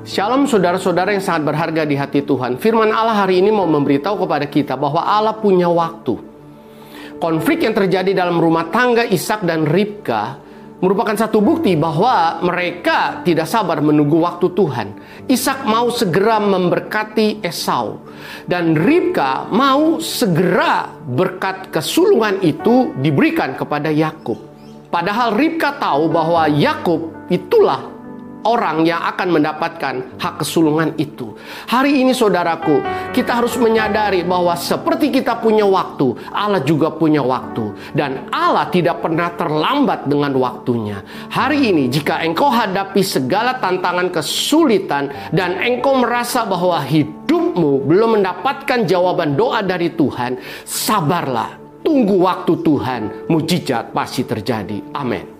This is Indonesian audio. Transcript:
Shalom saudara-saudara yang sangat berharga di hati Tuhan. Firman Allah hari ini mau memberitahu kepada kita bahwa Allah punya waktu. Konflik yang terjadi dalam rumah tangga Ishak dan Ribka merupakan satu bukti bahwa mereka tidak sabar menunggu waktu Tuhan. Ishak mau segera memberkati Esau dan Ribka mau segera berkat kesulungan itu diberikan kepada Yakub. Padahal Ribka tahu bahwa Yakub itulah orang yang akan mendapatkan hak kesulungan itu. Hari ini saudaraku, kita harus menyadari bahwa seperti kita punya waktu, Allah juga punya waktu. Dan Allah tidak pernah terlambat dengan waktunya. Hari ini jika engkau hadapi segala tantangan kesulitan dan engkau merasa bahwa hidupmu belum mendapatkan jawaban doa dari Tuhan, sabarlah. Tunggu waktu Tuhan, mujizat pasti terjadi. Amin.